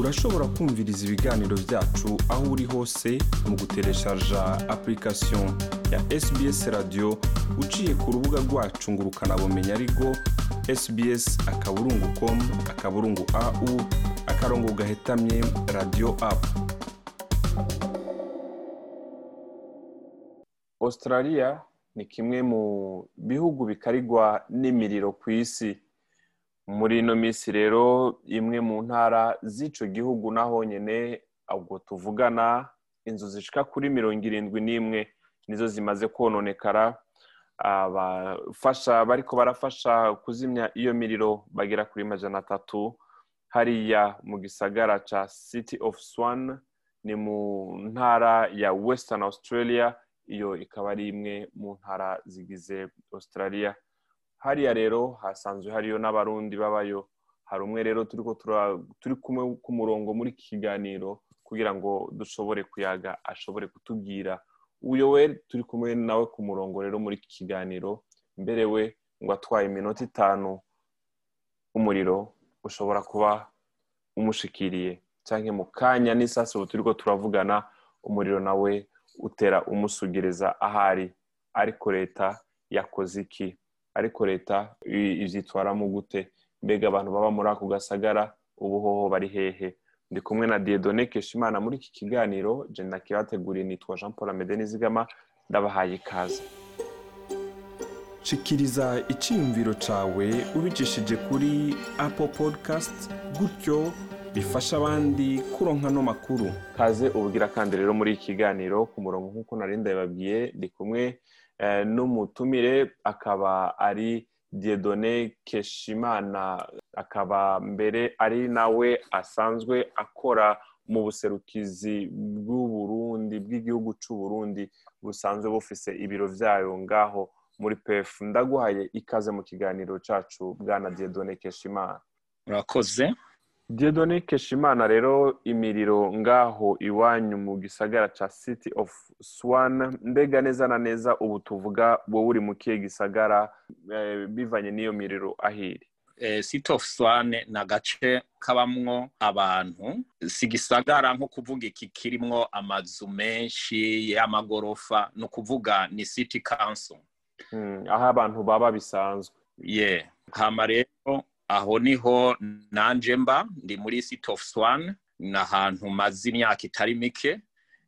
urashobora kumviriza ibiganiro byacu aho uri hose mu gutereshaja application ya sbs radio uciye ku rubuga rwacu ngo ukanabumenya ariko sbs akaburungu com akaburungu au akarongo gahetamye radio app. Australia ni kimwe mu bihugu bikarigwa n'imiriro ku isi. Muri ino minsi rero imwe mu ntara z'ico gihugu naho nyene ubwo tuvugana inzu zishika kuri mirongo irindwi n'imwe nizo zimaze kononekara abafasha bariko barafasha kuzimya iyo miriro bagera kuri majana atatu. Hariya mu gisagara ca city of swan ni mu ntara ya western australia. Iyo ikaba ari imwe mu ntara zigize australia. Hariya rero hasanzwe hariyo n'abarundi babayo hari umwe rero turi kumwe ku murongo muri iki kiganiro kugira ngo dushobore kuyaga ashobore kutubwira. Uyo we turi kumwe nawe ku murongo rero muri iki kiganiro mbere we ngo atwaye iminota itanu umuriro ushobora kuba umushikiriye. Cyangwa mu kanya n'isasi ubu turiko turavugana umuriro nawe utera umusugereza ahari ariko leta yakoze iki? Ariko leta ivyitwaramo gute? Mbega abantu baba muri ako gasagara ubu hoho bari hehe? Ndi kumwe na diedone keshimana muri iki kiganiro. Je nakibateguriye nitwa jean paul amede nizigama ndabahaye ikaze. Shikiriza icyiyumviro cawe ubicishije kuri apple podcast gutyo bifasha abandi kuronka no makuru. Kaze ubugira kandi rero muri iki kiganiro ku murongo nk'uko nari ndabibabwiye ndi kumwe n'umutumire akaba ari diedone keshimana. Akaba mbere ari nawe asanzwe akora mu buserukizi bw'uburundi bw'igihugu c'uburundi busanzwe bufise ibiro vyayo ngaho. Muri pef ndaguhaye ikaze mu kiganiro cacu bwana diedone keshimana. Murakoze. Diedone keshimana rero imiriro ngaho iwanyu mu gisagara ca city of swan. Mbega neza na neza ubu tuvuga wowe uri mu kihe gisagara bivanye n'iyo miriro ahiri? City of swan ni agace kabamwo abantu. Si gisagara nko kuvuga iki kirimwo amazu menshi y'amagorofa ni ukuvuga ni city council. Aho abantu baba bisanzwe. Ye. Hama rero aho ni ho nanje mba ndi muri city of swan ni ahantu maze imyaka itari mike.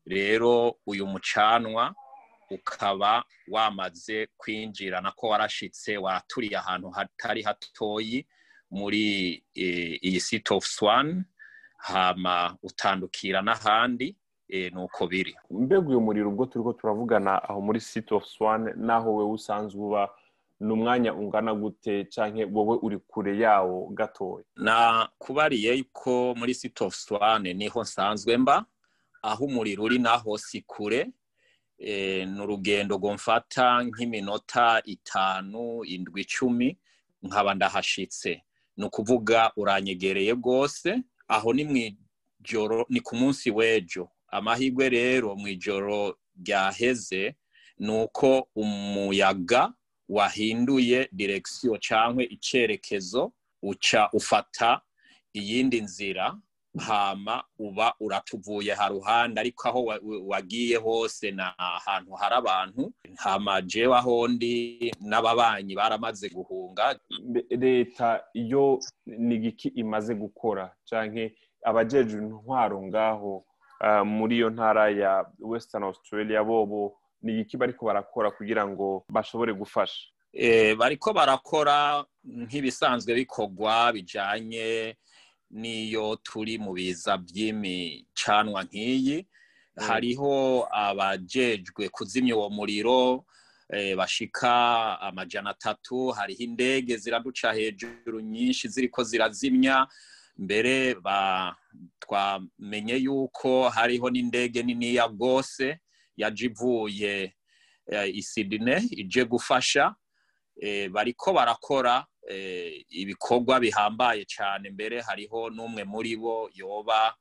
Rero uyu mucanwa ukaba wamaze kwinjira nako warashitse waturiye ahantu hatari hatoyi muri iyi city of swan hama utandukira n'ahandi nuko biri. Mbega uyu muriro ubwo turiko turavugana aho muri city of swan naho wewe usanzwe uba ni umwanya ungana gute canke wowe uri kure yawo gatoya? Na kubariye ko muri city of swan ni ho nsanzwe mba aho umuriro uri naho si kure. Ni urugendo mfata nk'iminota itanu indwi icumi nkaba ndahashitse. Ni ukuvuga uranyegereye rwose aho ni mu ijoro ni ku munsi w'ejo. Amahirwe rero mu ijoro ryaheze ni uko umuyaga wahinduye direkisiyo cyangwa icyerekezo uca ufata iyindi nzira hama uba uratuvuye haruhande ariko aho wagiye hose ni ahantu hari abantu hama jewe aho ndi n'ababanyi baramaze guhunga. Leta iyo ni igiki imaze gukora? Cyangwa abajejwe intwaro ngaho muri iyo ntara ya western australia bobo ni igiki bariko barakora kugira ngo bashobore gufasha? Bariko barakora nk'ibisanzwe bikorwa bijanye n'iyo turi mu biza by'imicanwa nk'iyi. Hariho abajejwe kuzimya uwo muriro bashika amajana atatu. Hariho indege ziraduca hejuru nyinshi ziriko zirazimya. Mbere twamenye yuko hariho n'indege niniya rwose. Yaje ivuye i Sydney ije gufasha bariko barakora ibikorwa bihambaye cyane mbere hariho n'umwe muri bo yoba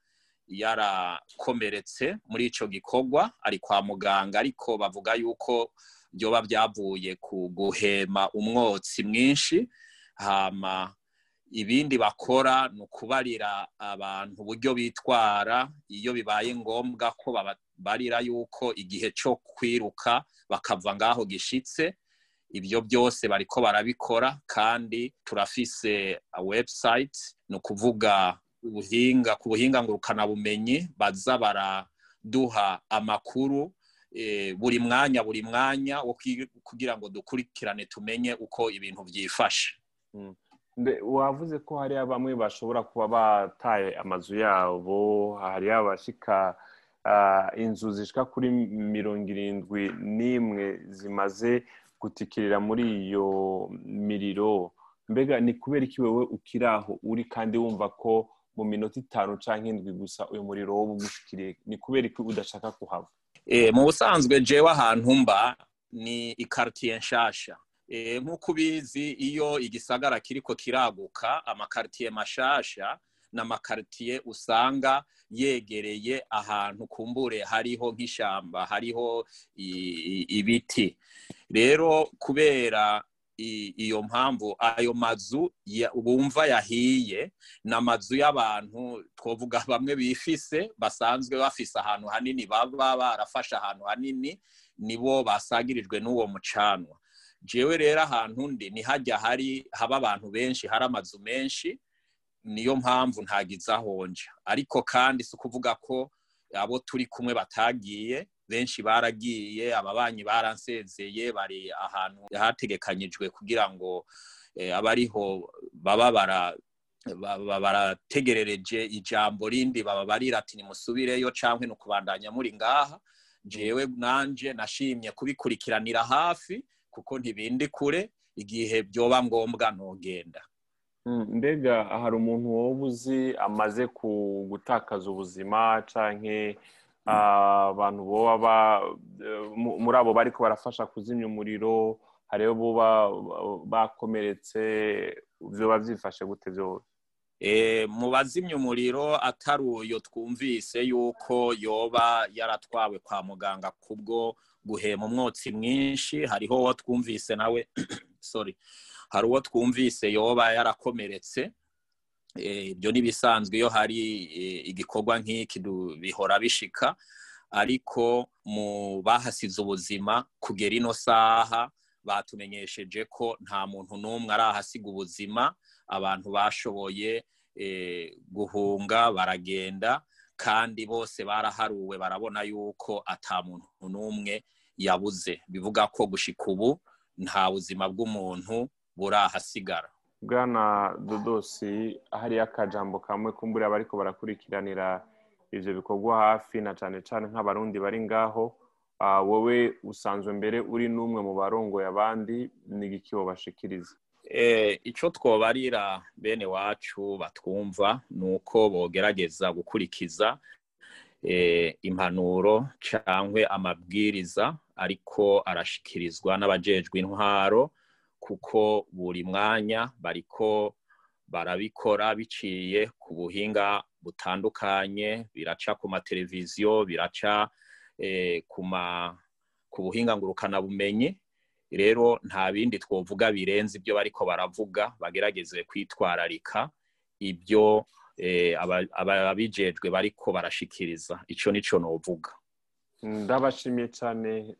yarakomeretse muri ico gikorwa ari kwa muganga ariko bavuga yuko byoba byavuye ku guhema umwotsi mwinshi hama ibindi bakora ni ukubarira abantu uburyo bitwara iyo bibaye ngombwa ko babarira yuko igihe cyo kwiruka bakava ngaho gishitse ibyo byose bariko barabikora kandi turafise website ni ukuvuga ubuhinga ku buhinga ngurukanabumenyi baza baraduha amakuru buri mwanya buri mwanya wo kugira ngo dukurikirane tumenye uko ibintu byifashe. Wavuze ko hari bamwe bashobora kuba bataye amazu yabo hari abashika inzu zishika kuri mirongo irindwi n'imwe zimaze gutikirira muri iyo miriro. Mbega ni kubera iki wowe ukiri aho? Uri kandi wumva ko mu minota itanu cyangwa indwi gusa uyu muriro wo ugushikiriye. Ni kubera iki udashaka kuhava? Mu busanzwe jewe ahantu mba ni ikaritiye nshasha. Nk'uko ubizi iyo igisagara kiriko kiraguka amakaritiye mashasha ni amakaritiye usanga yegereye ahantu kumbure hariho nk'ishyamba hariho ibiti. Rero kubera iyo mpamvu ayo mazu bumva yahiye ni amazu y'abantu twavuga bamwe bifise basanzwe bafise ahantu hanini baba barafashe ahantu hanini nibo basagirijwe n'uwo mucanwa. Jewe rero ahantu ndi ni hajya hari haba abantu benshi hari amazu menshi niyo mpamvu ntagize ahonja ariko kandi si ukuvuga ko abo turi kumwe batagiye benshi baragiye ababanyi baransezeye bari ahantu hategekanyijwe kugira ngo abariho baba barategerereje ijambo rindi baba barira ati nimusubireyo cyangwa ni ukubandanya muri ngaha? Jewe nanje nashimye kubikurikiranira hafi kuko ntibindi kure igihe byoba ngombwa ntugenda mbega hari umuntu wowe uzi amaze gutakaza ubuzima cyangwa abantu boba muri abo bari barafasha kuzimya umuriro hariho buba bakomeretse byoba byifashe gute byose mu bazimya umuriro atari uyo twumvise yuko yoba yaratwawe kwa muganga kubwo guhema umwotsi mwinshi hariho uwo twumvise nawe sorry hari uwo twumvise yoba yarakomeretse. Ibyo n'ibisanzwe iyo hari igikorwa nk'iki bihora bishika. Ariko mu bahasize ubuzima kugera ino saha batumenyesheje ko nta muntu n'umwe arahasiga ubuzima. Abantu bashoboye guhunga baragenda kandi bose baraharuwe barabona yuko ata muntu n'umwe yabuze. Bivuga ko gushika ubu nta buzima bw'umuntu burahasigara. Bwana dodosi hariyo akajambo kamwe kumbura bariko barakurikiranira ivyo bikorwa hafi na cane cane nk'abarundi bari ngaho. Wowe usanzwe mbere uri n'umwe mu barongoye abandi n'igiki bashikiriza icyo twobarira bene wacu batwumva ni uko bogerageza gukurikiza impanuro cyangwa amabwiriza ariko arashikirizwa n'abajejwe intwaro kuko buri mwanya bariko barabikora biciye ku buhinga butandukanye biraca ku mateleviziyo biraca ku buhinga ngurukanabumenyi rero nta bindi twovuga birenze ibyo bariko baravuga bagerageze kwitwararika. Ibyo ababijejwe bariko barashikiriza. Icyo ni cyo novuga. Ndabashimiye cyane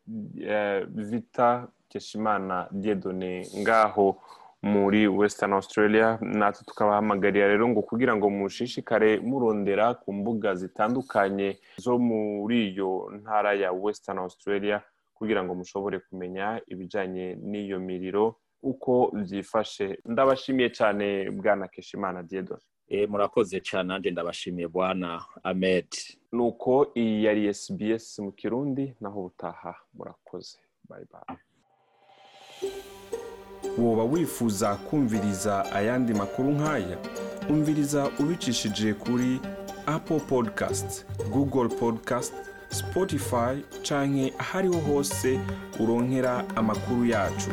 vita keshimana diedone ngaho muri western australia. Natwe tukabahamagarira rero ngo kugira ngo mushishikare murondera ku mbuga zitandukanye zo muri iyo ntara ya western australia. Kugira ngo mushobore kumenya ibijyanye n'iyo miriro uko byifashe. Ndabashimiye cyane bwana keshimana diedone murakoze cyane nanjye ndabashimiye bwana ahmed. Nuko iyi yari sbs mu kirundi naho ubutaha murakoze. Bayi bayi woba wifuza kumviriza ayandi makuru nk'aya umviriza ubicishije kuri apple podcast google podcast spotify canke ahariho hose uronkera amakuru yacu.